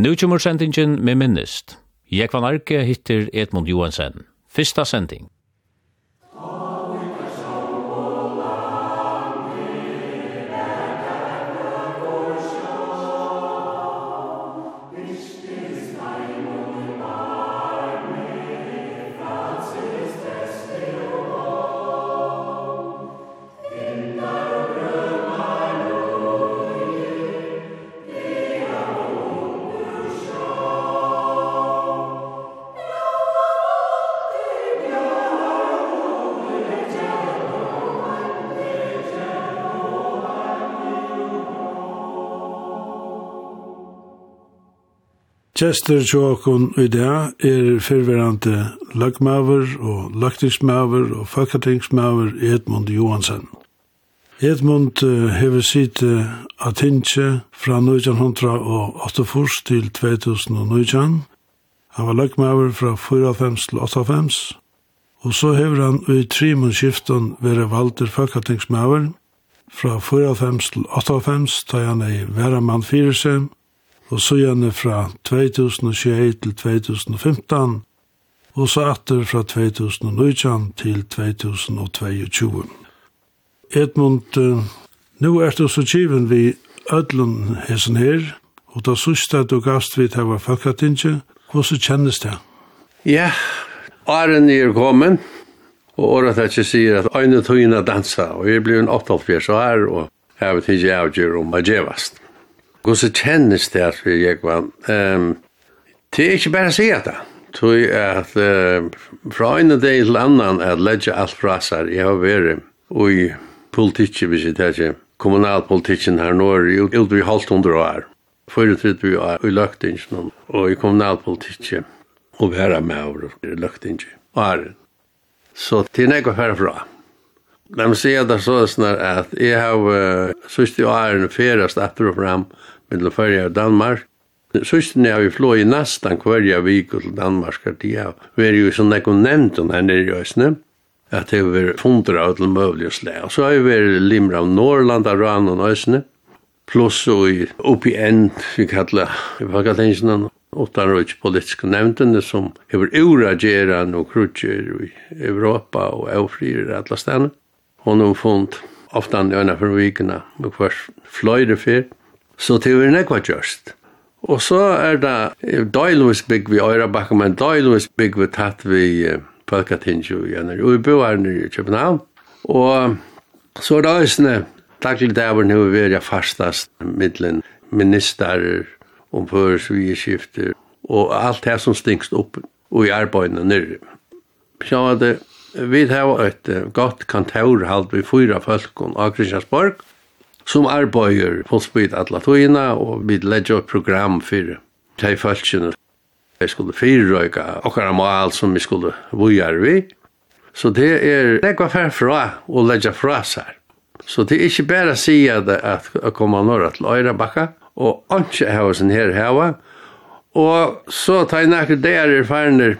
Nu kommer sendingen med minnest. Jekvan Arke hittir Edmund Johansen. Fyrsta sending. Kjester Tjåkon i dag er fyrverante løgmaver og løgtingsmaver og folketingsmaver Edmund Johansen. Edmund hever sitt Atinche fra 1908 til 2019. Han var løgmaver fra 94 til 98. Og så hever han i tre skiften være valder folketingsmaver fra 94 til 98 da han er væramann 4 og så gjerne fra 2021 til 2015, og så atter fra 2019 til 2022. Edmund, nå er det så kjiven vi ødlen hesen her, og da sørste du gavst vi til å være folketinge, hvordan kjennes det? Ja, åren er kommet, og året er ikke sier at øyne tøyene dansa, og jeg blir en 88 år, og jeg vet ikke jeg avgjør om jeg gjevast. Gå så kjennes det at vi gikk vann? Um, det er ikke bare å si at det. Tui at uh, fra en dag til annan at ledja alt fra seg. Jeg har vært i politikki, hvis jeg tar ikke kommunalpolitikken her nå er ut i halvt hundre år. Fyrir tritt vi er i løktingen og i kommunalpolitikki og være med over i løktingen. Og er Så det er nekka herfra. Lad mig säga det så sånn at jeg har sørst i åren färdast efter och fram mellan Färja och Danmark. Sørst Sist när vi flå i nästan kvarje vik til Danmark att jag var ju som jag kunde nevnt den her nere i Östne. Att det vært funder av til møvlig og slag. Og så har jag vært limra av Norrland, av Rann og Øsne, pluss og i end, vi kallar, vi kallar det utan röjt politiska nämnden som över urageran och krutcher i Europa och avfrier alla stannar og noen fund ofte andre øyne for vikene, og hver fløyre fyr. Så det var nekva gjørst. Og så er det døylovis bygg vi Øyrabakka, men døylovis bygg vi tatt vi Pølkatinju igjen, og vi bor her i København. Og så er det øyne, daglig dæver nu vi er fastast middelen om omføres vi i skifter, og alt det som stinkst opp og i arbeidene nere. Så var det vi har et godt kontorhalt vi fyra folk og Kristiansborg, som arbeider på spyd alle togene, og vi legger et program for de folkene. Vi skulle fyrrøyga okkara mal som vi skulle vujer vi. Så det er nekva fær fra og legger fra seg Så det er ikke bare å si at jeg kommer norra til Øyrabakka, og ikke hava sin her hava, og så tar jeg nekker der erfarner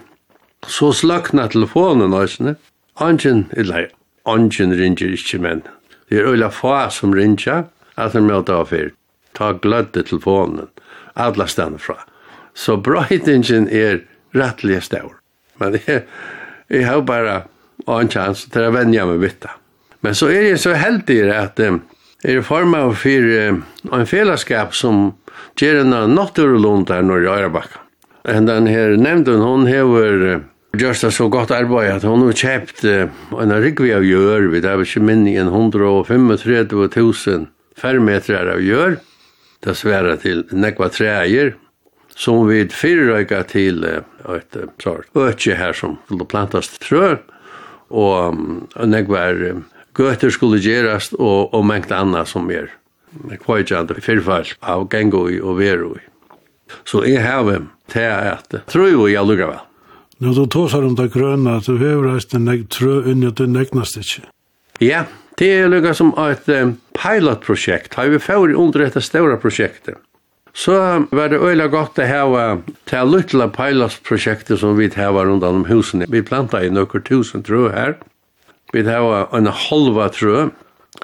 Så slakna telefonen også, Angen, eller angen ringer ikke, men det er øyla fa som ringer, at han møter av fyr. Ta glødde telefonen, alle stedene fra. Så brøytingen er rettelig stør. Men jeg, jeg har bare en chans til å vende meg vitt. Men så er jeg så heldig at um, er i form av fyr um, en fellesskap som gjør en naturlund her når jeg er bakka den her nevnden, hon hever gjørst det så godt arbeid at hon har kjøpt en rikvi av gjør, vi det er ikke minne en 135.000 fermetrar av gjør, det sværa til nekva treier, som vi fyrrøyga til et sort øtje her som skulle plantas trø, og nekva gøter skulle gjerast og, og mengt anna som er kvajan fyrfall av gengoi og vero. Så jeg har til at tror jo jeg lukker vel. Nå, du tar om det grønne, at du hever reist en trø inn i det neknast ikkje. Ja, det er lukka som et um, pilotprosjekt. Har vi fyrir under dette store prosjektet. Så var det øyla godt å hava til luttla pilotprosjektet som vi hava rundt om husene. Vi planta i nokkur tusen trø her. Vi hava en halva trø,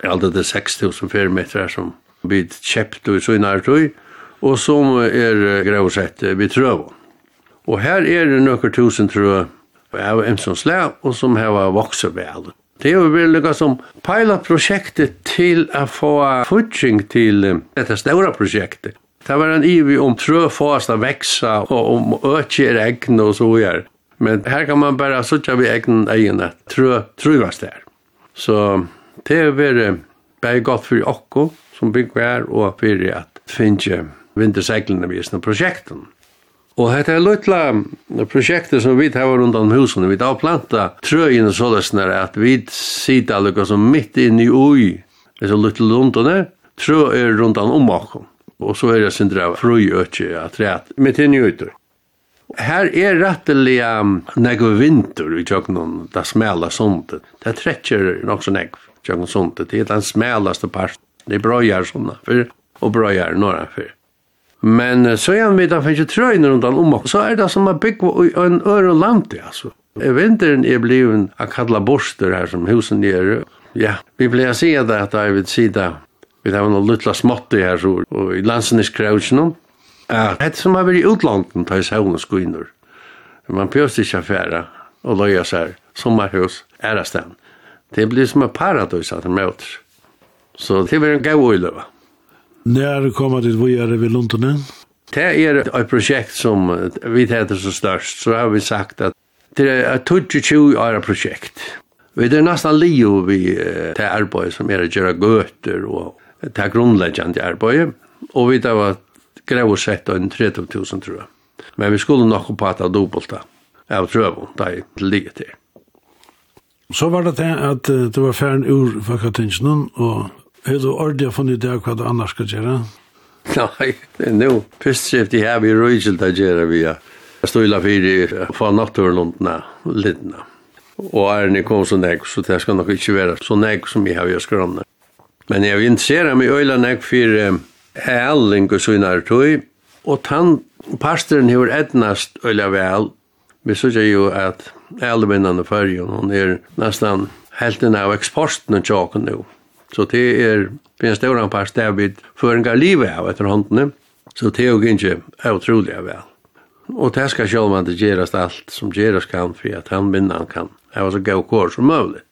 alt det er 6 000 som vi kjøpte i sånne trøy og som er gravsett ved trøvån. Og her er det nøkker tusen trø av en som slag, og som har vokset vel. Det er jo vel noe som peiler prosjektet til å få futsing til dette store prosjektet. Det var en ivi om trø fast å veksa, og om økje er egn og så gjør. Men her kan man bare sutja ved egn egen at trø trøvast der. Så det er veldig godt for okko som bygger her, og for at finne vinterseglene vi er prosjekten. Og dette er løytla prosjektet som vi tar rundt om husen, Vi tar planta trøyene så løsner at vi sitter alle som midt inn i ui, disse løytla det, trø er rundt om okken. Og så er det sindra frøy øtje at rett midt inn i ui. Her er rettelig um, negv vinter i tjøknen, det smela sundet. Det trekker nok så negv tjøknen sundet. Det er den smelaste part. Det er brøyar sånne, og brøyar norra fyrir. Men så är vi han för att rundt runt om och så är det som att i en øre land alltså. Vinteren är blivet att kalla borster här som husen är. Ja, vi blir att se det att jag vill sida. Vi har några luttla smått i här så och i landsen är skrävsen. Ja, det som har vært i utlanden tar i saunas skuiner, Man pjöst inte affära och löja så här. Sommarhus, ärastan. Det blir som en paradis att det møter. Så det blir en gav och När kommer det vi är vid Lundene? Det är ett projekt som vi heter så störst så har vi sagt att det är ett 22 år projekt. Vi är nästan lio vi det arbetet som är att göra göter och det här grundläggande arbetet. och vi har grev och sett en 30 000 tror jag. Men vi skulle nog på att ha dubbelt det. Jag tror där det ligger till. Så var det det att det var færen ur fakkatingsnen och Er du ordentlig funnet det hva du annars skal gjøre? Nei, det er nå, først skjøpt jeg her vi røyselt å gjøre vi. Jeg stod i la fire fra natturlundene, lidene. Og ærene kom så nek, så det skal nok ikke være så nek som jeg har gjort skrønne. Men jeg vil interessere meg øyla nek for æling og sønner tog. og tann pastoren har etnast øyla vel. Vi synes jo at ælevinnene fyrjon, hun er nesten helten av eksporten og tjåken nå. Så det er en stor part der vi gang livet av etter håndene, så det er jo ikke utrolig vel. Og det skal selv om det gjøres alt som gjøres kan, for at han vinner kan ha så gøy kår som mulig.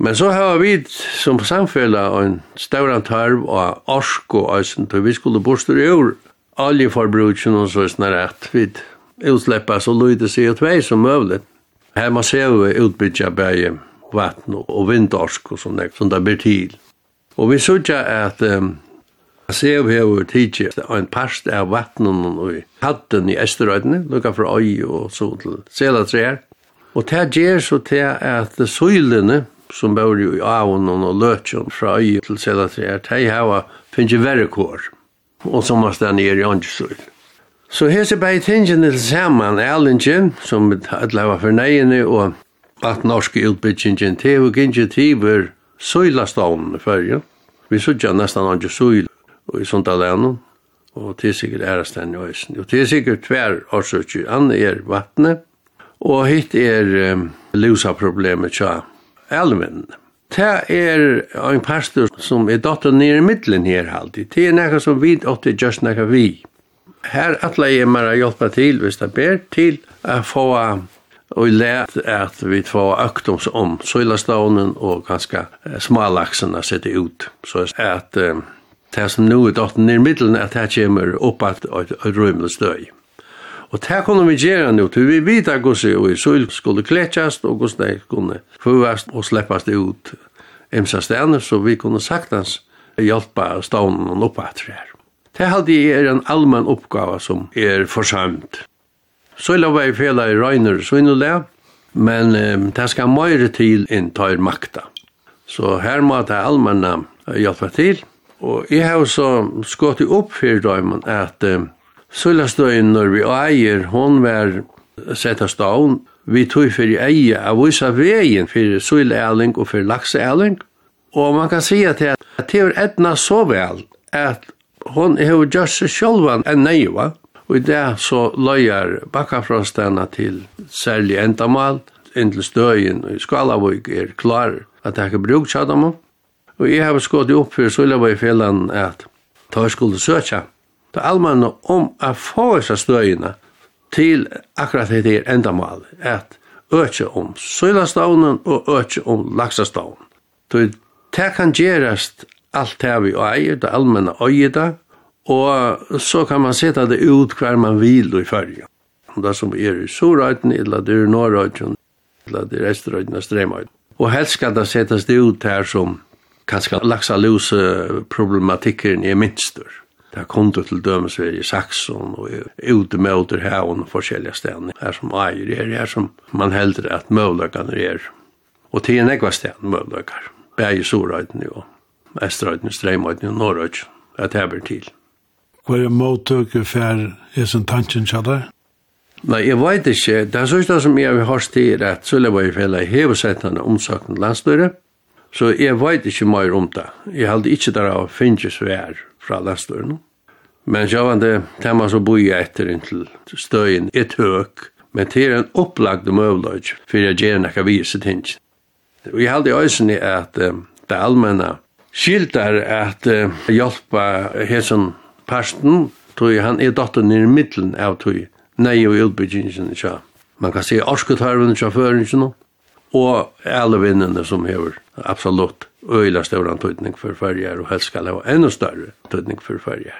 Men så har vi som samfunnet en større tarv og orsk og øysen, til vi skulle borster i år. Oljeforbruken og så sånn at vi utslepper så lyder CO2 som mulig. Her må se vi utbytja bæge vatten og vindorsk og sånne som det blir til. Og vi sørger at um, Sev hefur tidsi ein parst av vatnun og hatten i Esterøydene, lukka fra øy og så til Selatreer. Og det gjør så til at søylene som bor i avun og løtjon fra øy til Selatreer, de hava verre kår, og som har stedet nere i Angesøyl. Så her ser bare tingene til saman, Erlingen, som vi alle var fornøyene, og at norske utbyggingen til og ikke tiver søylastovnen i fyrje. Vi sutja nesten andre søyl i sånt alene, og til sikkert æresten i Øysen. Og til sikkert tver årsøkjer. Han er vattnet, og hitt er um, lusa problemet tja elven. Det er en pastor som er dotter nere i middelen her alltid. Det er nekka som vi åtte just nekka vi. Her atla er mer hjelpa til, hvis det ber, til å få og i let at vi två öktums om søylastavnen og ganske smalaksen å sette ut. Så at um, det som nå er dotten i middelen at det kommer opp at et rymelig støy. Og det kunne vi gjøre nå, til vi vet at hvordan søyl skulle kletjast og hvordan det kunne føvast og sleppast ut emsa stene, så vi kunne saktans hjelpa stavnen opp at Det her. Det er en allmenn oppgave som er forsømt. Så la vi fela i Reiner Svinnulega, men um, det skal møyre til inn tar makta. Så her må det allmenna hjelpa til. Og jeg har så skått opp for døymen at um, Sølastøyen når vi eier, hon var sett av stavn, vi tog fyrir eie av vissa veien for sølæling og for lakseæling. Og man kan si at det er etna så vel at hon har gjort seg sjølvan enn neiva. Og i det så løyer bakkafrostene til særlig endamal, inntil støyen og Skalavøk er klar at det er ikke bruk til dem. Og jeg har skått opp for Sølevøy fjellan at ta jeg skulle søke, er allmenn om å få disse støyene til akkurat det er endamal, at øke om Sølastånen og øke om Laksastavnen. Det kan gjerast alt det vi eier, det allmenn eier det, Og så kan man sätta det ut hver man vil i färgen. Det som er i Sorøyden, eller det er i Norrøyden, eller det är Esterøyden og Stremøyden. Og helst skal det settes det ut her som kanskje laksa laxalose problematikken er minst Det er kom til dømes dömes i Saxon og ute med åter här och forskjelliga ställen. Här som eier er, her som man hellre at møvløkene er. Og til en ekva ställen møvløkene. Bär i Soröjten och Österöjten, Stremøyden og Norrøyden. Det er blir til. Hva er måttøke for hesen tanken kjallar? Nei, jeg vet ikke. Det er sånn som jeg har hørt til at Sølevøyfjellet hever sett han omsøkende landstøyre, så jeg vet ikke mer om det. Jeg hadde ikke der av finnes vær fra landstøyren. Men jeg var det tema som bor jeg etter inntil støyen et høk, men det er en opplagd møvløy for jeg gjør noe vise ting. Og jeg hadde også at um, det allmenne skildar at uh, hjelpa hesen parten, tog han er dotter nere i middelen av tog, nei og utbyggingen ikke. Man kan se orsketarven ikke før ikke og alle vinnene som hever absolutt øyla større tøytning for farger, og helst skal ha enda større tøytning for farger.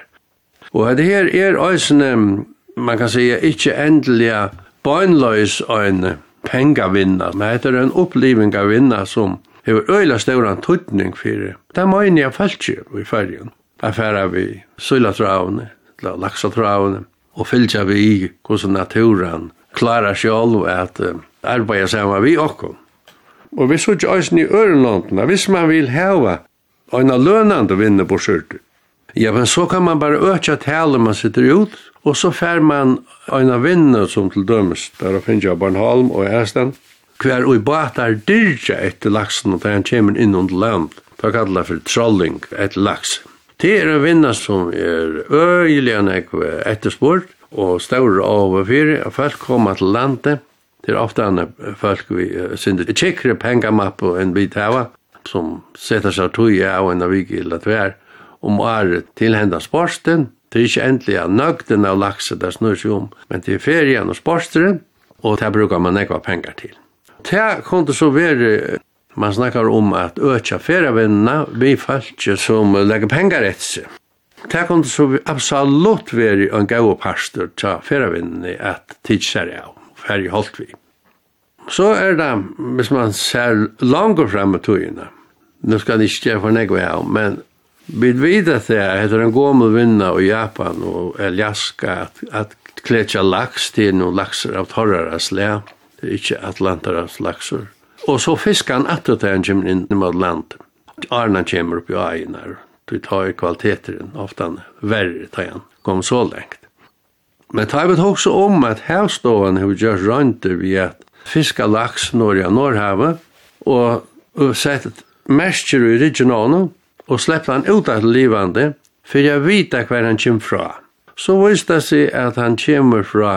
Og det her er øysene, man kan si, ikke endelig bøgnløys en pengavinna, men det er en opplevingavinna som hever øyla større tøytning for det. Det mener jeg falt ikke i fargen affæra vi søylatravene, laksatravene, og fylgja vi i hvordan naturen klarar sjálv at uh, arbeida saman vi okkom. Og vi sutja eisen i ørenlandene, hvis man vil hava og lønande vinne på skjørtu. Ja, men så kan man bare økja tale man sitter ut, og så fær man eina vinne som til dømes, der finnes jeg Bornholm og Esten, hver og i batar dyrja etter laksen, og der han kommer inn under land. da kallar for trolling, etter laksen. Det er en vinna som er øyelig nekve etterspurt, og større av og fire, og folk kommer til landet, det er ofte enn folk vi uh, synder tjekkere og en bit hava, som setter seg tog av en av vik illa Latvær, om året tilhenda sporsten, det er ikke endelig av nøgden av lakse det snur seg om, men til ferien og sporsteren, og det brukar man nekva pengar til. Det kunne så være Man snakkar om at økja ferravinnene vi falskje som legger pengar etter seg. Det kan så absolutt være en gau pastor til ferravinnene at tidsar av, ferri holdt vi. Så er det, hvis man ser langer frem med togene, nu skal det ikke for negve av, men vi vet at det er etter en gommel vinna i Japan og Alaska at, at kletja laks til noen lakser av torrere slæ, det er ikke atlantaras lakser. Og så fiskar han at det han kommer inn mot land. Arna kommer opp i egen her. Du tar kvaliteteren, ofte han verre tar han. Kom så lengt. Men tar vi også om at havstående har gjort rønter ved at fiska laks når jeg når havet, og, og sett mestjer i regionene, og sleppte han ut av livande, for jeg vet hver han kommer fra. Så visste det seg at han kommer fra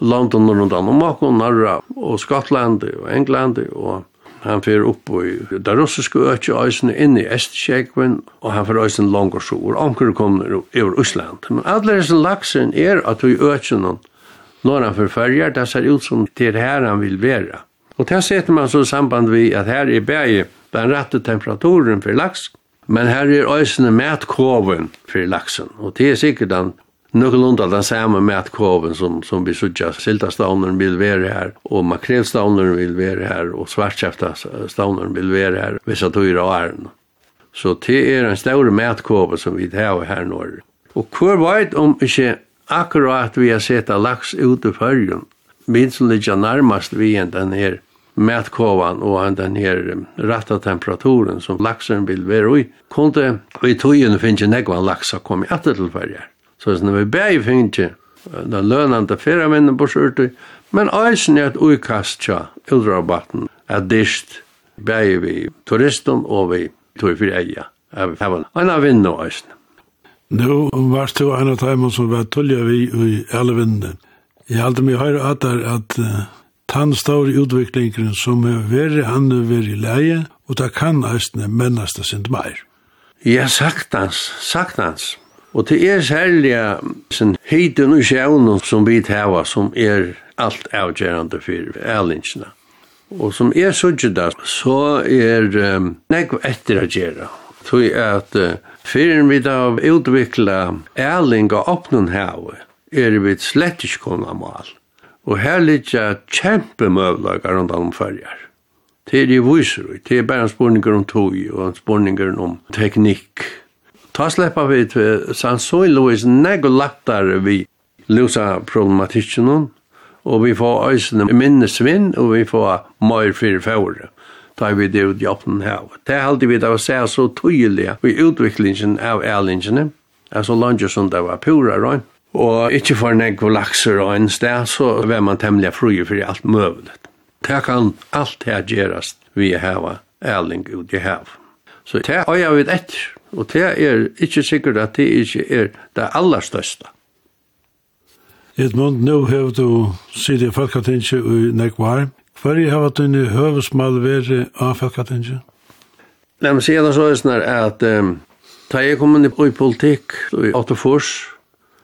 landen rundt Danmark og Norra og Skottland og England og han fer upp i det russiske økje øysene inn i Estkjegven og han fer øysen langer så og anker kommer over Øsland men alle disse laksen er at vi økjen når han fer det ser ut som til her han vil være og det setter man så samband vi at her er bæg den rette temperaturen for laks men her er øysene matkoven for laksen og det er sikkert den Någorlunda den samme matkoven som, som vi suttar. Siltastavnen vill vara här och makrelstavnen vill her, og och vil vill her, hvis vissa dyra och ären. Så det er en større matkove som vi har her nå. Og hur veit om ikke akkurat vi har sett lax ut i färgen. min som ligger nærmest vi enn den her matkovan og den her rätta temperaturen som laxen vill være i. kunne vi tog ju nu finns negvan laxa kom i attertillfärger. Så når vi bæg finner den lønande feriemennen på sørtøy, men eisen er et uikast tja uldrabatten, er dist bæg vi turisten og vi tog fyrir eia. Jeg har en av vinnu eisen. Nå varst du en av teimen som var tullja vi i alle vinnu. Jeg halte meg høyre at der at tann i utviklingen som er veri han er veri leie, og det kan eisne mennast det sind meir. Ja, sagtans, sagtans. Og til er særlig sin heiten og sjævnen som vi tar som er alt avgjørende for ælingsene. Og som er sånn da, så er um, nekv etter å gjøre. Tøy at uh, fyren vi da utvikla æling og åpnen her, er vi slett ikke kunna mål. Og her ligger kjempe møvlager rundt om følger. Det er de viser, det er bare en spurninger om tog og en spurninger om teknikk Ta släppa vi till Sansoy Louis Nego lättar vi lösa problematiken och vi får ösna minnesvinn och vi får mer för förra. Ta vi det ut i öppen här. Det hade vi det var så så tydliga vi utvecklingen av ärlingarna. Alltså lunge som det var pura rent. Og ikkje for negv lakser og en sted, så var man temmelig fri for alt møvlet. Det kan alt her gjerast vi heva ærling ut i hev. Så det har jeg vidt etter. Og det er ikke sikkert at det ikke er det aller største. Edmund, nå har du sitt i Falkatinje i Nekvar. det har vært i høvesmal være av Falkatinje? Nei, men sier det så er sånn at um, da jeg kom inn i politikk i Åttefors,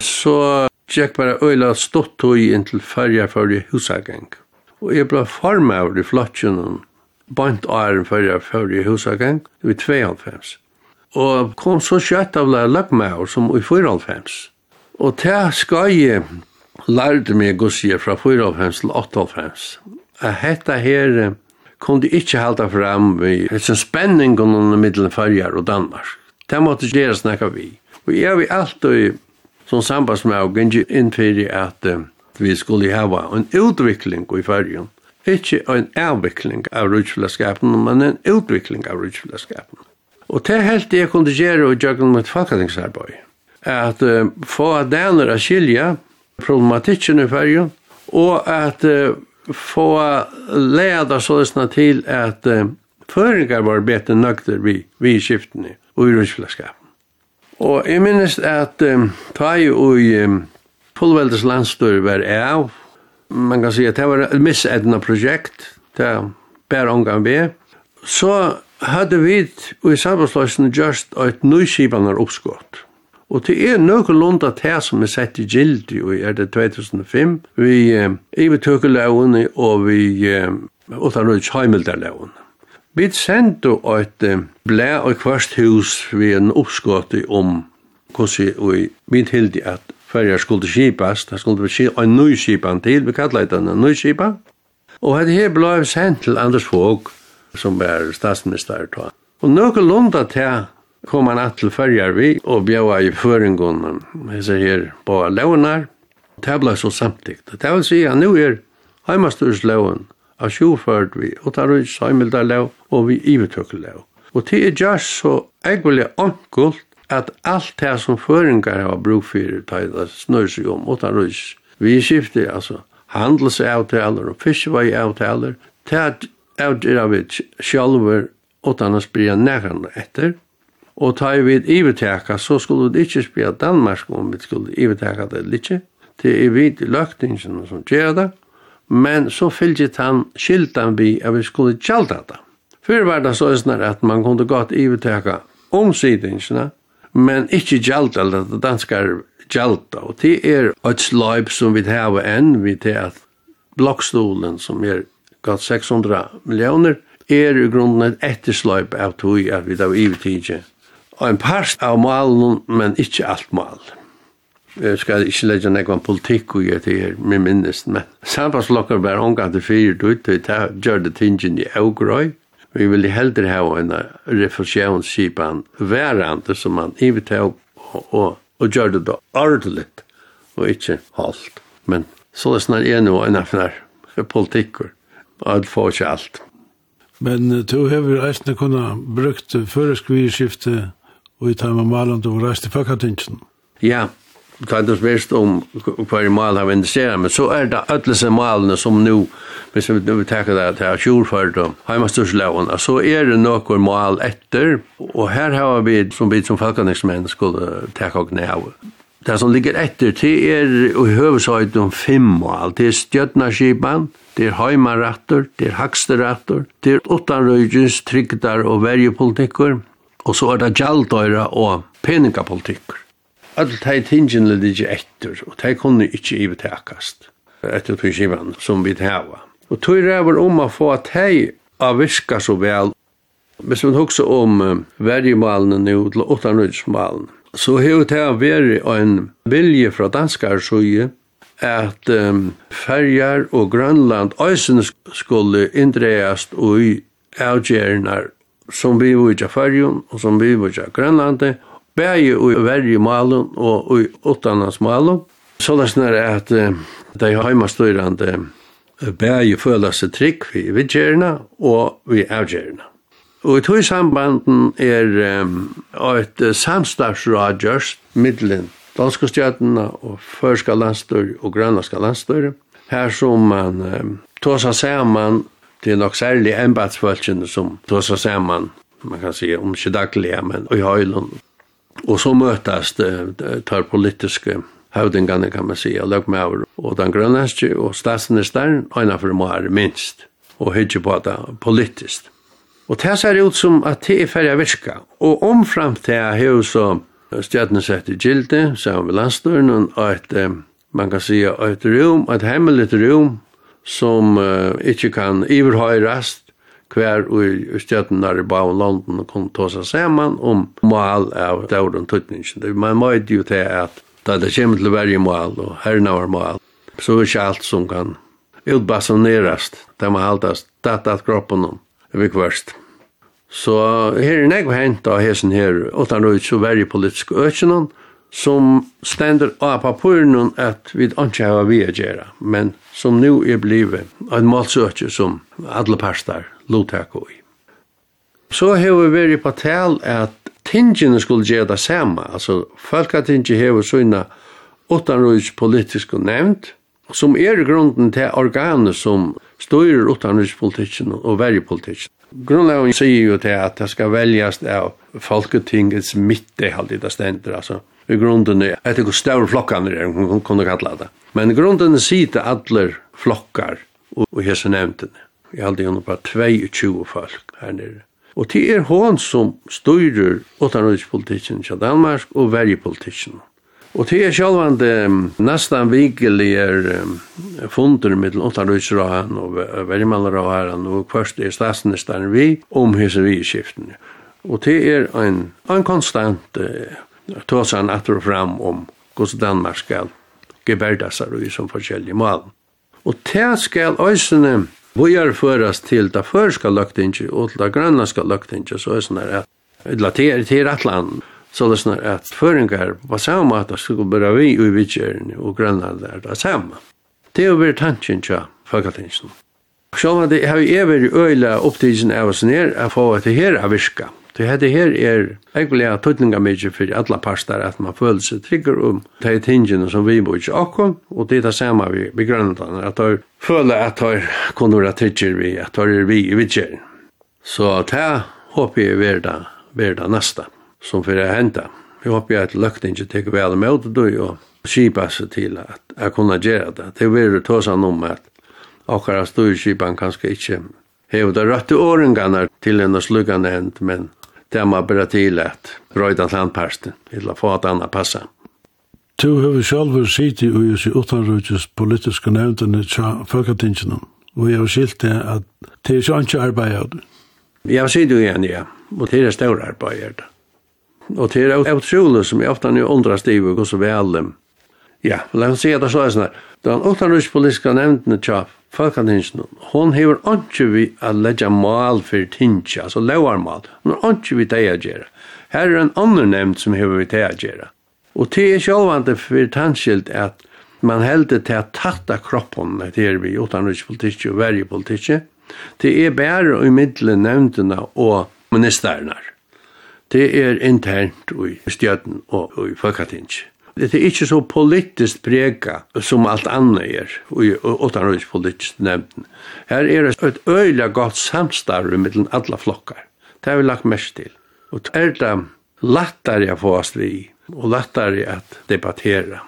så gikk bare øyla stått tog inn til færja for i husagang. Og jeg ble farmaur i flottsjonen, bant æren færja for i husagang, det var 92 og kom så kjøtt av løgmaur som i 94. Og til skøye lærte meg gussie fra 94 til 98. At dette her kunne ikke halda fram vi en spenning under middelen fyrjar og Danmark. Det måtte gjøre snakka vi. Og jeg vil alltid som sambandsmaugen innfyrir at vi skulle hava en utvikling i fyrjan. Ikke en avvikling av rutsfellesskapen, men en utvikling av rutskfellesskapen. Og det helt jeg kunne gjøre og gjøre mitt folketingsarbeid. At uh, få daner å skilja problematikken i färgen og at uh, få leda sådana til at uh, føringar var bedre nøkter vi, vi i skiftene og i rusflaskapen. Og jeg minnes at um, ta i um, fullveldes landstør var av, man kan si at det var missedna prosjekt, det er bare omgang vi, så hadde vi i sammensløsene just et nyskipanar oppskott. Og det er noen lunda det som er sett i gildi i er det 2005, vi eh, ivetøkelaune og vi eh, utanrøyts heimildarlaune. Vi sendte et eh, blæ og kvart hus ved en oppskott om hvordan vi mitt hildi at færger skulle skipas, det skulle vi en nyskipan til, vi kallar det en nyskipan, og det her blei sendt til Anders Fogh, som er statsminister då. Og nøkka lunda til kom han att till färjar vi og bjöa i föringon. Jag her på launar Det blev så samtikt Det vil si at nu är heimastursloven av sjåført vi, og tar ut søymildarlov og vi ivetøkkelov. Og det er just så egentlig ankult at alt det som føringar har bruk for tar det snør seg om og tar ut. Vi skifter altså handelsavtaler og fiskeveiavtaler. Det avgjera vi sjálfur utan å spyrja nærkene etter, og ta vi iveteka, så skulle vi ikke spyrja Danmark om vi skulle iveteka det litt, til i vid løktingene som gjør det, men så fylgjet han skiltan vi at vi skulle kjalda det. Før var det så snar at man kunne godt iveteka omsidingene, men ikke gjaldt eller at danskar gjaldt. Og det er et sløyp som vi har enn, vi til at blokkstolen som er gott 600 millioner, er i grunden et ettersløyp av tog at vi da var ivetidje. Og en part av malen, men ikke alt mal. Jeg skal ikke legge noen politikk og gjøre det her, min minnes, men samfunnslokker bare omgang til fire ut, og det gjør det tingen i augrøy. Vi ville heller ha en refusjonskipan værende som man ivetog og, og, og gjør det da ordentlig og ikke halvt. Men så er det snart en og en av politikker alt får ikke alt. Men uh, du hever eisne kunna brukt føreskvirskifte og i time av maland og reist til Fakatingen. Ja, det kan du spørst om hver mal har investeret, men så er det alle som malene som nu, hvis vi nu takker det til man og Heimastursloven, så er det noen mal etter, og her har vi som vi som Fakatingsmenn skulle takke og næve. Det som ligger etter, det er i høvesøyden om fem og alt. Det er stjøtnaskipan, det er heimarattor, det er haksterattor, det er utanrøygens, trygdar og verjepolitikker, og så er det gjaldøyra og peningapolitikker. Alt de tingene ligger etter, og de kunne ikke ivetekast etter pyrskipan som vi hava. Og tog ræver om å få at de avvirka så vel. Hvis man hukse om vergemalene nå til utanrøygsmalene, så har det vært en vilje fra danskar suje at um, Ferjar og Grønland øysene skulle inndreast og avgjernar som vi var i Ferjun og som vi var i Grønlandet, bægi ui verje malen og i åttanans malen. Så det er at uh, de heimastøyrande bægi føler seg trygg vi vidgjerna og vi avgjerna. Og i tog sambanden er um, et samstagsråd gjørst middelen danske stjøtene og førska landstøyre og grønlandske landstøyre. Her som man um, tog seg sammen til nok særlig embedsfølgjene som tog seg sammen, man kan si om ikke daglige, men i høylen. Og så møtes det tar politiske høvdingene, kan man si, og løgmaver og den grønlandske og statsministeren, og innenfor må minst, og hyggelig på det politisk. Og det ser ut som at det er ferdig å virka. Og omfram til jeg har så stjøtene sett i gilde, sammen med landstøren, og et, man kan si et rom, et hemmelig rom, som uh, ikke kan iverhøyrast, hver og stjøtene er i bavn London og kunne ta seg sammen om mål av døren tøtningen. Man må jo til at da det kommer til å være mål og hernavar mål. så er ikke alt som kan utbasonerast, det må haltast, datat kroppen om vi kvørst. Så her er negv hent av hesen her, utan røyt så verje politisk økjenon, som stender av papuren at vi ikke har vi å gjøre, men som nu er blivet en målsøkje som alle parster lotak i. Så har vi vært på tal at tingene skulle gjøre det samme, altså folketinget har vi sånne utanrøyts politiske nevnt, som er grunden til organet som styrer utanrikspolitikken og verjepolitikken. Grunnlagen sier jo til at det skal veljas av folketingets midte, alltid det stender, altså. I grunden er et ikke større flokkene er, hun kunne kalla det. Men grunden sier til alle flokkar og hese nevntene. Jeg hadde jo bare 22 folk her nere. Og det er hon som styrer utanrikspolitikken til Danmark og verjepolitikken. Og det er vikelig er vikeliger fundur mittel Ottarøysrahan og Vermanrahan og først er statsministeren vi om hese vidskiftene. Og det er en, en konstant uh, tåsan atter og fram om hvordan Danmark skal geberda seg i som forskjellige mål. Og det skal øysene bojarføres til det førska løktinget og til det grønlandska løktinget, så øysene sånn at det er til et land så det snar att föringar på samma att skulle bare vi i Vidjärn og Grönland där det samme. Det er jo vært tanken tja, folkatinsen. Sjån at jeg har evig øyla opptidsen av oss ned å få at det her er virka. Det her, her er egentlig at tøtninga mykje for alle parster at man føler seg trygger om de tingene som vi bor ikke akkom, og det er det samme vi begrønner at de føler at de kunne være trygger vi, at de er vi i vidtjeren. Så det håper jeg er verda, verda neste som för att hända. Vi hoppas att lökningen tar väl med det då och skipa sig till att jag kunna göra det. Det vill du ta sig om att akkurat styrkipan kanske inte hever det rött i åringarna till en sluggande händ, men det man bara till att röjda landparsten, till att få att annan passa. Du har själv sett i USA utanröjdes politiska nämnden i Folkatingarna, og jeg har skilt det at det er ikke arbeid av det. Jeg har sett jo igjen, ja, og det er større arbeid av det. Og det er utrolig som jeg ofte er undra stiv og så vel. Ja, la oss si at det så er sånn her. Den utenrikspolitiske nevntene tja Falkanhinsen, hon hever ikke vi a legge mal for tinsja, altså lauarmal. Hon har ikke vi det å gjøre. Her er en annen nevnt som hever vi det å gjøre. Og det er sjølvande for tanskilt at man heldur til at tatta kroppen det er vi utenrikspolitikk og verjepolitikk. Det er bare i middelen nevntene og ministernar det er internt i stjøten og i folketing. Det er ikke så politisk prega som alt annet er, i utanrøys politisk nevnt. Her er et øyla godt samstarve mellom alla flokkar. Det har vi lagt mest til. Og det er det lattare å få oss vi, og lattare å debattera.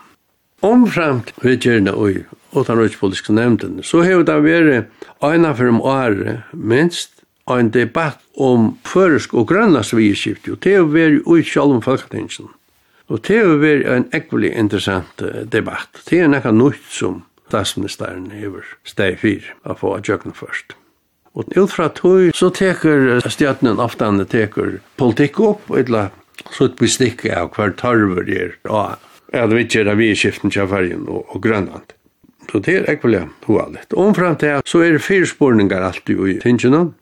Omframt vi gjerne i utanrøys politisk nevnt, så har det vært eina for om året minst en debatt om føresk og grønnas vidskift, og det har veri ui sjálfum folketingsen. Og det er vært en ekvelig interessant debatt. Det er nekka nytt som statsministeren hever steg fyr å få av jøkken først. Og ut fra tog så teker stjøtnen ofte teker politikk opp, og etla sutt bestikk av hver tarver er av at vi ikke er av til og, og Grønland. Så det er ekvelig hoalit. Omfram til så er det fyrspårningar alltid i tingene,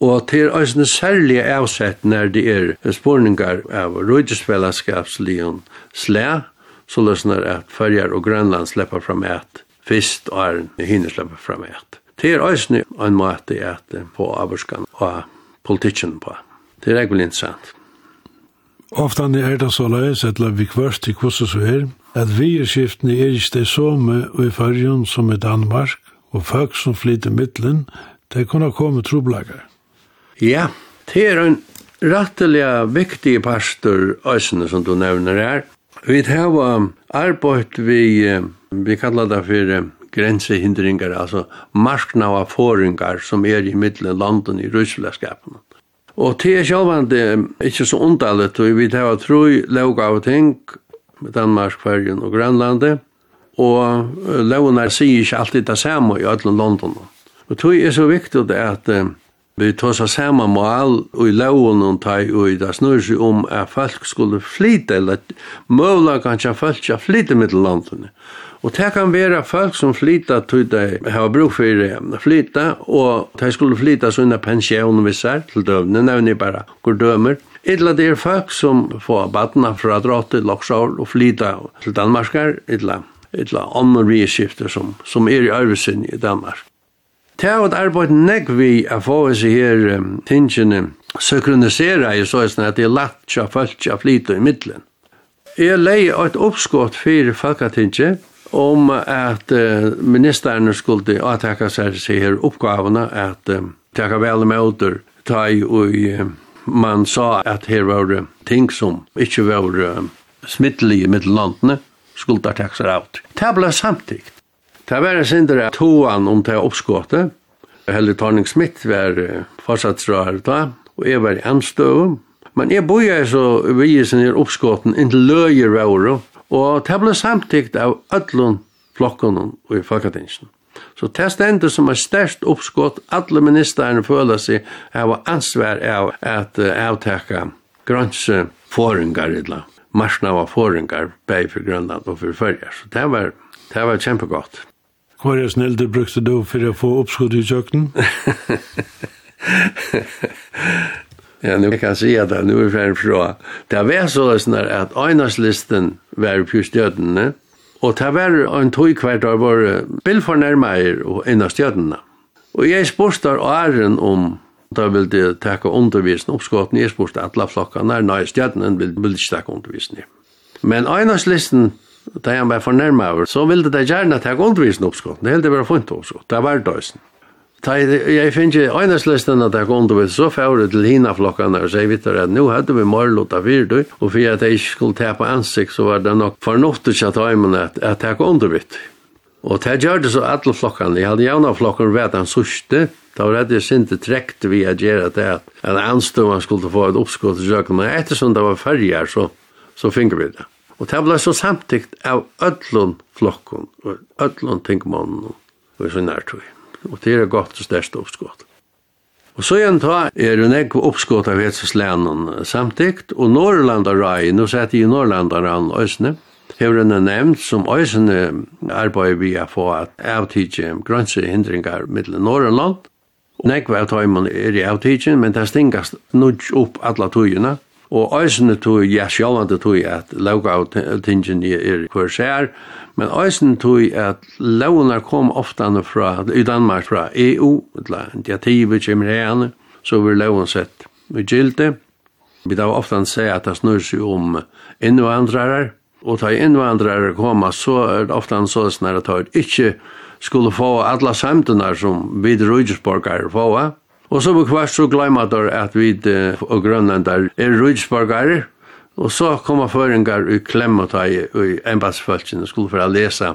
og til eisne særlige avsett når det er spårningar av røydespellerskapslion slæ, så løsner at Førjar og Grønland slipper fram et, fyrst og Arn hinner slipper fram et. Det er eisne en måte at på avvarskan og politikken på. Det er egentlig interessant. Oftan er det så løs, eller vi kvørst i hvordan så er, at vi er skiftene er ikke det samme og i fargen som i Danmark, og folk som flyter midtelen, det kunne komme troblager. Ja, det er en rettelig viktig pastor Øysene som du nevner her. Vi har arbeidt vi, vi kallar det for grensehindringar, altså marknava foringar som er i middelen landen i russelaskapen. Og til er sjálfandi ikkje så undalit, og vi har tru lauga av ting, Danmark, Færgen og Grønlandet, og launar sier ikkje alltid det samme i alle London. Og tog er så viktig at Vi tåsa samme mål og i lauen og tar og i det snur seg om at folk skulle flyte, eller måla kanskje folk skal flyte mittel landene. Og det kan være folk som flyta til de har bruk for flyta, og de skulle flyta sånne pensjoner vissar til døvne, nevner bare hvor dømer. Etla det er folk som får badna fra drottet, loksår og flyta til Danmarkar, etla, etla andre som, som er i Arvesen i Danmark. Det er et arbeid nek vi er få oss i her um, tingene synkronisera i så at det er lagt tja folk tja flyt i middelen. Jeg leie et oppskott fyrir folketinget om at uh, ministerne skulle avtaka seg seg her oppgavene at uh, taka vel med åter ta i og uh, man sa at her var uh, ting som ikke var uh, smittelige middellandene skulle ta seg av. Det ble samtidig. Det var sindere toan om det oppskåttet. Helle Tarning-Smith var fortsatt da, og jeg var i anstøv. Men jeg boja så vi sin her oppskåten inntil løyer var og det ble samtidig av ødlun flokken og i folketingsen. Så det stendet som er størst oppskått, alle ministerne føler seg av ansvar av at avtaka grønseforingar, eller marsnava foringar, bare for Grønland og for Førjar. Så det var, det var kjempegodt. Hva er det snill du brukte du for å få oppskudd i kjøkken? ja, nu kan jeg si at det, nu er ferdig fra. Det var så løsner at øyneslisten var på stjødene, og det var en tog hvert av våre bilfornærmeier og en av stjødene. Og jeg spørste Arjen om da vil de takke undervisning oppskottene, jeg spørste alle flokkene, nei, stjødene vil, vil ikke takke undervisning. Men øyneslisten da han var fornærmet over, så ville de gjerne ta undervisen oppskott. Det hele var funnet oppskott. Det var døysen. Ta jeg finner ikke øyneslisten at jeg kom til så fære til hina flokkene og sier videre at nå hadde vi morlått av fyrtøy, og for at jeg ikke skulle ta på ansikt, så var det nok fornuftig at jeg men at jeg kom til vidt. Og det gjør det så alle flokkene. Jeg hadde jævna flokkene ved den sørste, da var det sinte trekt vi at gjøre det at en anstående skulle få et oppskott i søkene. Ettersom det var ferger, så, så finner vi det. Og det ble så samtidig av ødlun flokken, og ødlun tingmannen, og så nærtøy. Og det er godt og størst oppskott. Og så igjen ta er en ekv oppskott av hetseslænen samtikt, og Norrlandarai, nå sett i Norrlandaran Øsne, hever en nevnt som Øsne arbeider vi har få at avtidje grønse hindringar mittel Norrland. Nekva av tøyman er i avtidjen, men det stingast nudj opp alla tøyina, Og øysene tog, ja, sjálvande tog at lauga av tingen er hver sær, men eisene tog at launar kom ofta fra, i Danmark fra EU, eller initiativet kommer herne, så var laugan sett med gilde. Vi da ofta sier at det snur seg om innvandrarar, og ta innvandrarar koma, så er det ofta så snar at det ikke skulle få alla samtunar som vi rujusborgare få, Og så kvart så glemmer der at vi og grønlandar er rudsborgare, og så kommer føringar i klemmetøy i embassfalskene skulle for å lese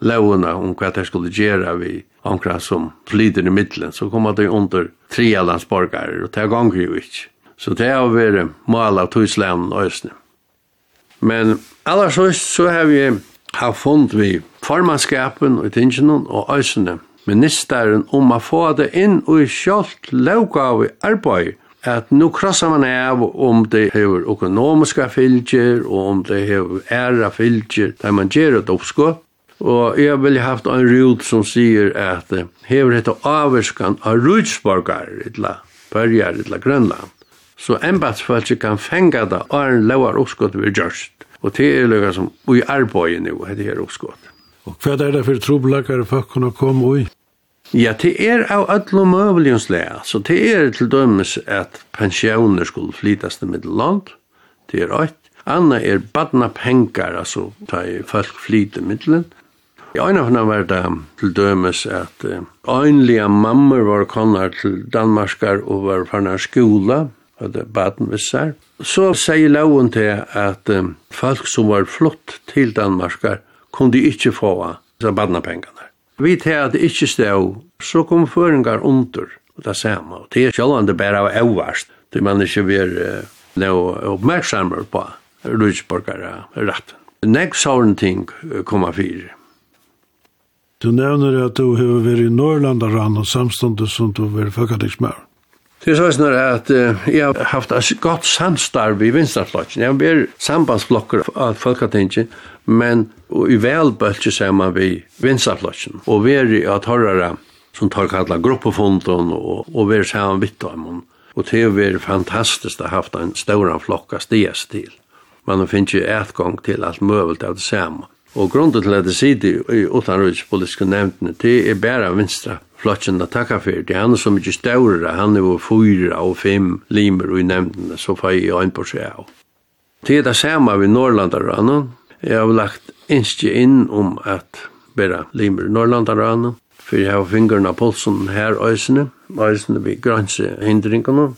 lovene om hva de skulle gjøre vi omkring som flyter i middelen, så kommer de under trealandsborgare, og det er ganger jo ikke. Så det har vært mål av Tyskland og Østene. Men allers så har vi haft fond vi formannskapen og tingene og Østene ministeren om å få det inn og i kjølt lovgave arbeid, at nu krossar man av om det hever økonomiska fylgjer og om det hever æra fylgjer der man gjer et oppskott. Og jeg vil haft en rut som sier at hever dette avverskan av rutsborgar etla Pørjar etla Grønland. Så embatsfallet kan fenga da og en lovar oppskott vi gjørst. Og det er lukka som ui arbeid nu, hette her oppskott. Og hva er det for trobelagare folk kunne komme ui? Ja, det er av ödlo møvelige. Så det er til dømes at pensjoner skulle flytas til middelland. Det er eit. Anna er badna pengar, altså ta i folk flyte middelen. I øyne hana var det til dømes at øynlige uh, mammer var konar til Danmarkar og var farna skola, og det baden vissar. Så sier loven til at um, folk som var flott til Danmarkar kunne de ikke få av badna pengar. Vi til at det ikke stod, så kom føringar under, det samme. Og det er sjølvande bare av øverst, til man ikke vil uh, oppmerksammer på rutsborgare rett. Nek sånne ting kommer fire. Du nevner at du har vært i Norrland og rann og samståndet som du har vært fakkatingsmær. Det er sånn at uh, jeg har haft et godt samstarv i Vinstadflotjen. Jeg har sambandsblokker av Folketinget, men i velbølge ser man vi Vinstadflotjen. Og vi er i at hørere som tar kalla gruppefonden og, og vi er sammen vidt av dem. Og det er fantastisk å ha haft en større flokk av stiestil. Man finner ikke etgang til alt møvelt av det samme. Og grunden til at det sitter i utanrikspolitiske nevntene, det er bare vinstra flotjen at takka fyrir. Det er han som ikke større, han er jo fyra og fem limer i nevntene, så får jeg øyn på seg av. Det er det samme vi Norrlandarane. Jeg har lagt innskje inn om at bare limer i Norrlandarane, for jeg har fingrene av pulsen her øysene, øysene vi ved grønsehindringene.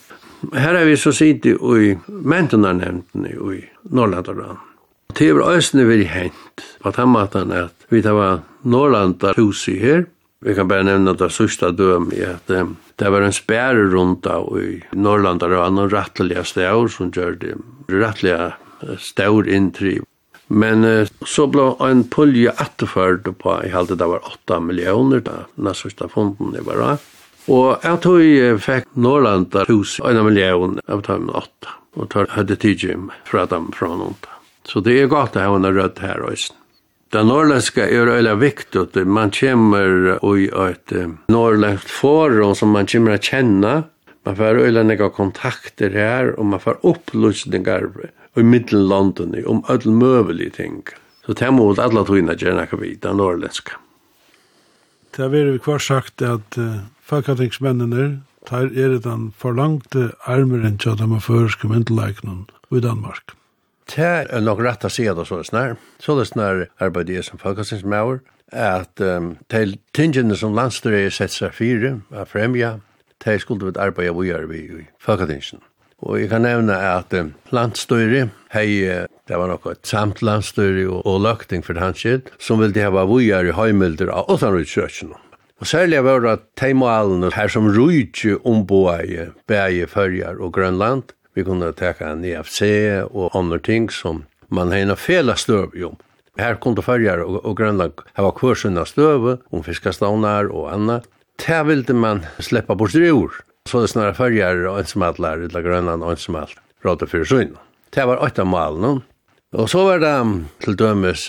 Her er vi så sitter i mentunarnevntene i Norrlandarane Det er eisne veri hent på den måten at vi tar var Norrlanda hus i her. Vi kan bare nevne det sørste døm i at um, det var en spære rundt av i Norrlanda og annan rettelige stavr som gjør det rettelige stavr inntriv. Men uh, så ble en pulje etterført på, jeg halte det var 8 millioner da, næstørste fonden det var da. Og jeg tog jeg fikk Norrlanda hus 1 million av dem 8, og tar hadde tidsim fra dem fra noen da. Så det er godt å ha en röd her også. Det norrländska är väldigt viktigt. Man kommer i ett norrländskt forum som man kommer att känna. Man får väldigt några kontakter här och man får upplysningar i mittellandet om ödel möjliga ting. Så det här mot alla togna gärna kan vi, det norrländska. Det har vi kvar sagt att uh, fackatingsmännen tar er den förlangte armeren till de förska myndelagnen i Danmark. Det er nok rett å si det så snar. Så det snar arbeidet som folkestingsmauer, at um, til tingene som landstyret er sett seg fire, er fremja, de skulle vi arbeide vi gjør vi i folketingsen. Og jeg kan nevne at um, landstyret, hei, det var nok et samt landstyret og, og løkting for hans sitt, som ville ha vi gjør i høymilder av åttanrutskjøkken. Og særlig var det teimalene her som rujtje omboa i bæge fyrjar og Grønland, Vi kunne teka en EFC og andre ting som man har en fela støv jo. Her kom det färger og, og Grønland hava kursen sina støv om fiskastavnar og anna. Det ville man sleppa bort ur. Så det snarare färger og ensamhallar, eller Grønland og ensamhall, rådde fyrir sunn. Det var åtta malen. Og så var det til dømes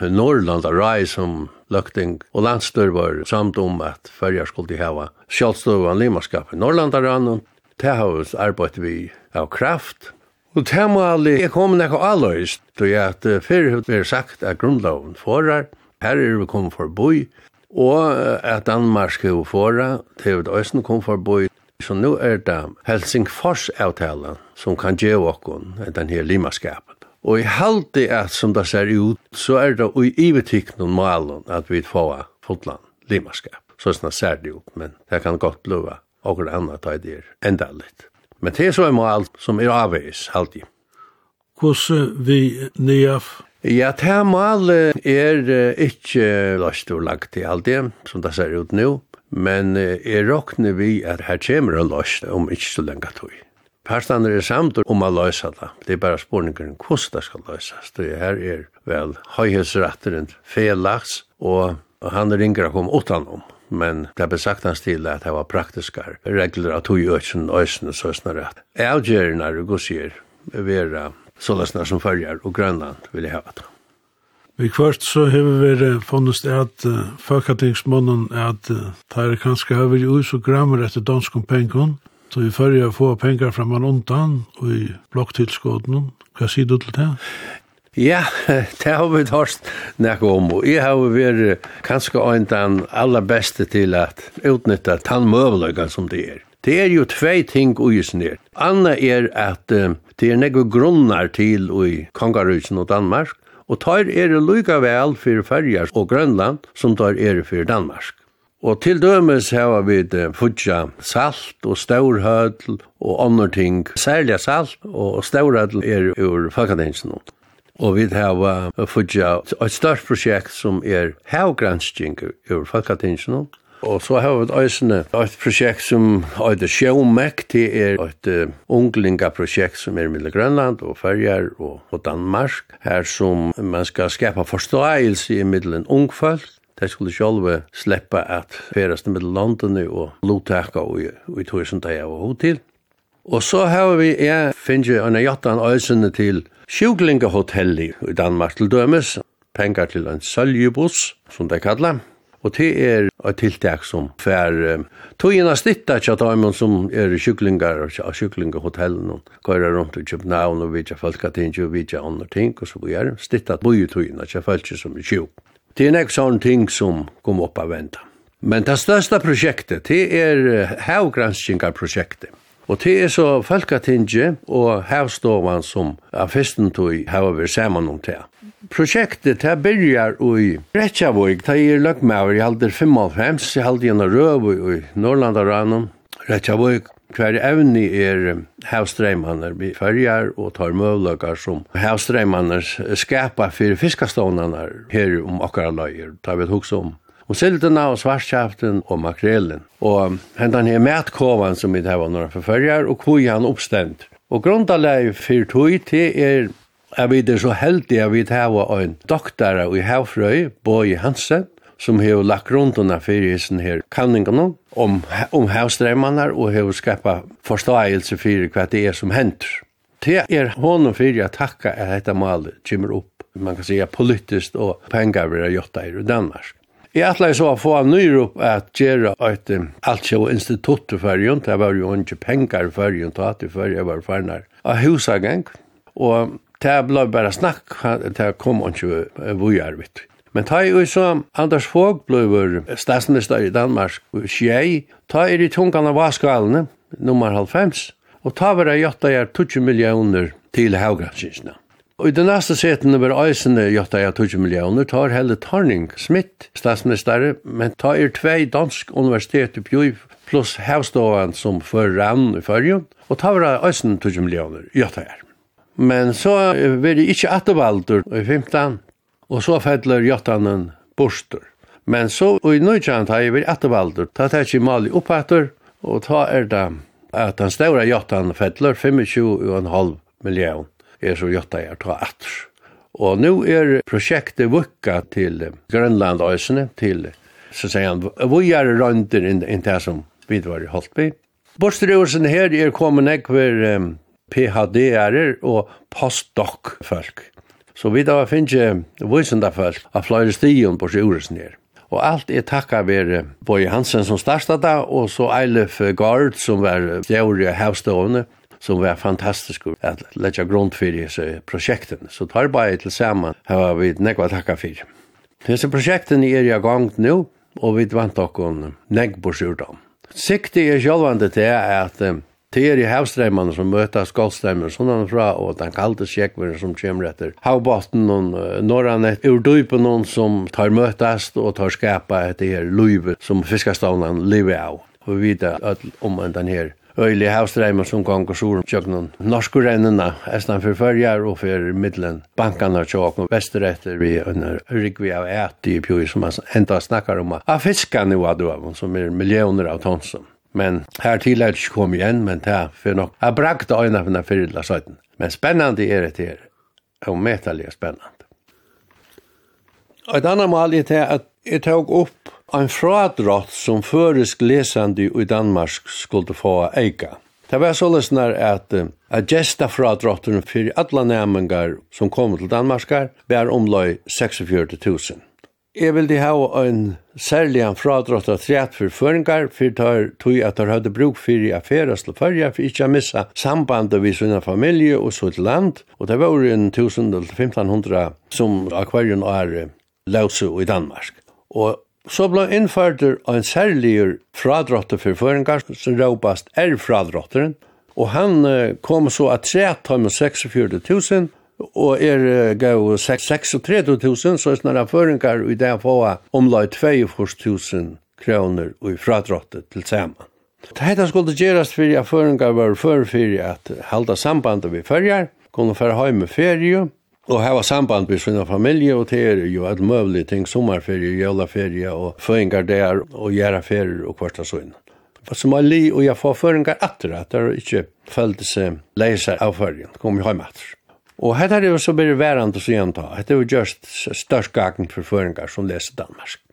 Norrland og Rai som løkting og landstør var samt om at färger skulle hava og limaskap i Norrland og Det har vi arbeidt vi av kraft. Og det må alle, jeg kom nekka alløyst, då jeg at fyrir vi har sagt at grunnloven forar, her er vi kom forboi, og at Danmark er fora, til er vi øysten kom forboi, Så nu er det Helsingfors-avtalen som kan gjøre okkon den her limaskapen. Og i halde at som det ser ut, så er det i ivetikk noen malen at vi får fotland limaskap. Så er det ser det ut, men det kan godt blive og det andre tar det enda litt. Men det er så en mål som er avveis, alltid. Hvordan vi nyaf? Ja, det er mål er ikke løst og lagt i det, som det ser ut nå, men er råkner vi at her kommer en løst om ikke så lenge tog. Parstander er samt om å løse det. Det er bare spørningen hvordan det skal løses. Det her er vel høyhetsretteren felaks, og han ringer å komme utenom men det ble sagt hans til at det var praktiske regler av tog i øysen og søsna rett. Avgjørene og gossier vera sånne som følger og Grønland vil jeg ha det. Vi kvart så har vi funnet at uh, folketingsmannen at uh, det er kanskje hever i us og grammer etter dansk om pengen, så vi følger å få penger fra man undan og i blokktilskåten. Hva sier du til det? Ja, det har vi tørst nekko om, og jeg har vært kanskje en den aller beste til at utnytta tannmøvløyga som det er. Det er jo tvei ting ui snir. Anna er at uh, det er nekko grunnar til ui Kongarusen og Danmark, og tar er lykka vel fyrir Færjar og Grønland som tar er fyrir Danmark. Og til dømes hava vi fudja salt og staurhødl og andre ting. Særlig salt og staurhødl er ur Falkadensen. Og vi har fudja et størst prosjekt som er havgransking over Falkatingene. Og så har vi et øysene, et prosjekt som heter Sjømek, det er et unglinga prosjekt som er mellom Grønland og Færjar og, og Danmark, her som man skal skapa forståelse i middelen ungfolk, de skulle sjálve sleppa at ferast mellom landene og lottaka og i tog som de har hod til. Og så har vi, jeg finner en jatan øysene til sjuklingehotelli i Danmark til dømes, pengar til en søljebuss, som det kallar, og det er et tiltak som fer togina stitta tja daimon som er sjuklingar og sjuklingehotellen og køyra rundt i København og vidja folkatingi og vidja andre ting og så videre, stitta boi togina tja folkje som er sjuk. Det er nek sånne ting som kom opp av venda. Men det største prosjektet, det er havgranskingarprosjektet. Og det er så Folketinget og Havstovan som av festen tog hava vi saman om det. Projektet det byrjar i Reykjavik, det er løgmaver i alder 55, i halde gjennom Røvøy i Norrlandaranum, Reykjavik, hver evni er havstreimannar vi fyrjar og tar møvløkar som havstreimannar skapa fyrir fiskastónanar her om okkara løyer, ta er vi hugsa om og sildena og svarskjaften og makrelen. Og hentan her metkovan som vi tar var några förföljar og kvoi han oppstendt. Og grundaleg fyrir tog til er at vi er så heldig at vi tar en doktor i Havfrøy, Boi Hansen, som har lagt rundt under fyrir her kanningene om, om havstrømmene og har skapa forståelse for hva det er som hender. Det er honom fyrir at takka at dette malet kommer opp, man kan säga politiskt og pengar vi har gjort i Danmark. Jeg atleis så å få av nyrop at gjøre et altsjå institutt i fyrjun, det var jo ikke pengar i fyrrjun, det var jo fyrrjun, jeg var fyrrnar, av husageng, og det ble bare snakk, det kom ikke vujarvitt. Men ta i så Anders Fogh ble statsminister i Danmark, tjei, ta i de tungene vaskalene, nummer 90, og ta var jeg jotta jeg 20 millioner til haugranskynsene. Og i den neste seten var eisene gjøtta jeg 20 millioner, tar Helle Tarning Smith, statsminister, men ta er tvei dansk universitet i Pjoj, pluss hevståan som førran i fyrjon, og ta var eisene 20 millioner, gjøtta jeg. Men så var det ikke attervalder i 15, og så fettler gjøttanen borster. Men så i nøytjant har jeg vært attervalder, ta tar ikke mali oppatter, og ta er det at den større gjøttanen fettler 25,5 millioner er så jotta jeg ta etter. Og nå er prosjektet vukka til Grønland øsene, til, så sier han, vi er rønder inn, inn det som vi var i Holtby. Bostrøvelsen her er kommet nekver um, PhD-er og postdoc-folk. Så vi da finner visende folk av flere stigen på sjuresen her. Og alt er takka ver Boje Hansen som starta da, og så Eilef Gard som var fjord i havstående, som var fantastisk at lägga grund för disse prosjekten. Så tar bara till samman har vi nekva takka for. för. prosjekten er är i gang nu och vi vant okkur nekva på dem. Sikte är självande til att Det er i havstreimene som møter skålstreimer, sånn fra, og den kalde sjekveren som kommer etter havbotten, og norran ur dypen noen som tar møtes og tar skapa etter her løyve som fiskestavnene lever av. Og vi vet om den her øylig havstreima som gong og sorum tjøknun. Norsku rennina, estan fyrir fyrjar og fyrir middelen bankana tjåkn og vesteretter vi under rikvi av æti i pjoi som man enda snakkar om. Av fiskan i vaduavun som er millioner av tonsum. Men her tillegg kom igjen, men det er for nok. Jeg brakte øyne for den fyrla søyden. Men spennende er det her. Og metallig er spennende. Et annet mål er til at jeg tok opp en fradrott som føresk lesande i Danmark skulle få eika. Det var så løsner at at gesta fradrotteren for alla nærmengar som kom til Danmarkar var omløy 46.000. Jeg vil de ha en særlig en fradrotta træt for føringar, for tar tog at tar hadde bruk for i ferast til førja, for ikke å missa sambandet vi sunna familie og så til land, og det var en 1000-1500 som akvarien er lausu i Danmark. Og Så ble innførter en særlig fradrotter for føringar, som råpast er fradrotteren, og han kom så at 346 000, og er gav 36 000, så er snarere føringar i det få omlai 24 000 kroner i fradrottet til sammen. Dette skulle gjerast fyrir at føringar var fyrir fyrir at halda sambandet vi fyrir, kunne fyrir heim med ferie, og hava samband med sina familje og det er jo alt møvlig ting, sommerferie, jævlaferie og føringar der og gjeraferier og kvarta sånn. Som er li og jeg får føringar atter at det ikke følte seg leiser av føringen, kom jeg hjem atter. Og hette er jo så bare det værende så gjenta, Det er jo just størst gagen for føringar som leser Danmark.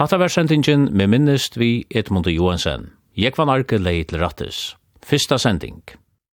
Hatta var sendingen med minnest vi Edmund Johansen. Jeg var narki leid til rattes. Fyrsta sending.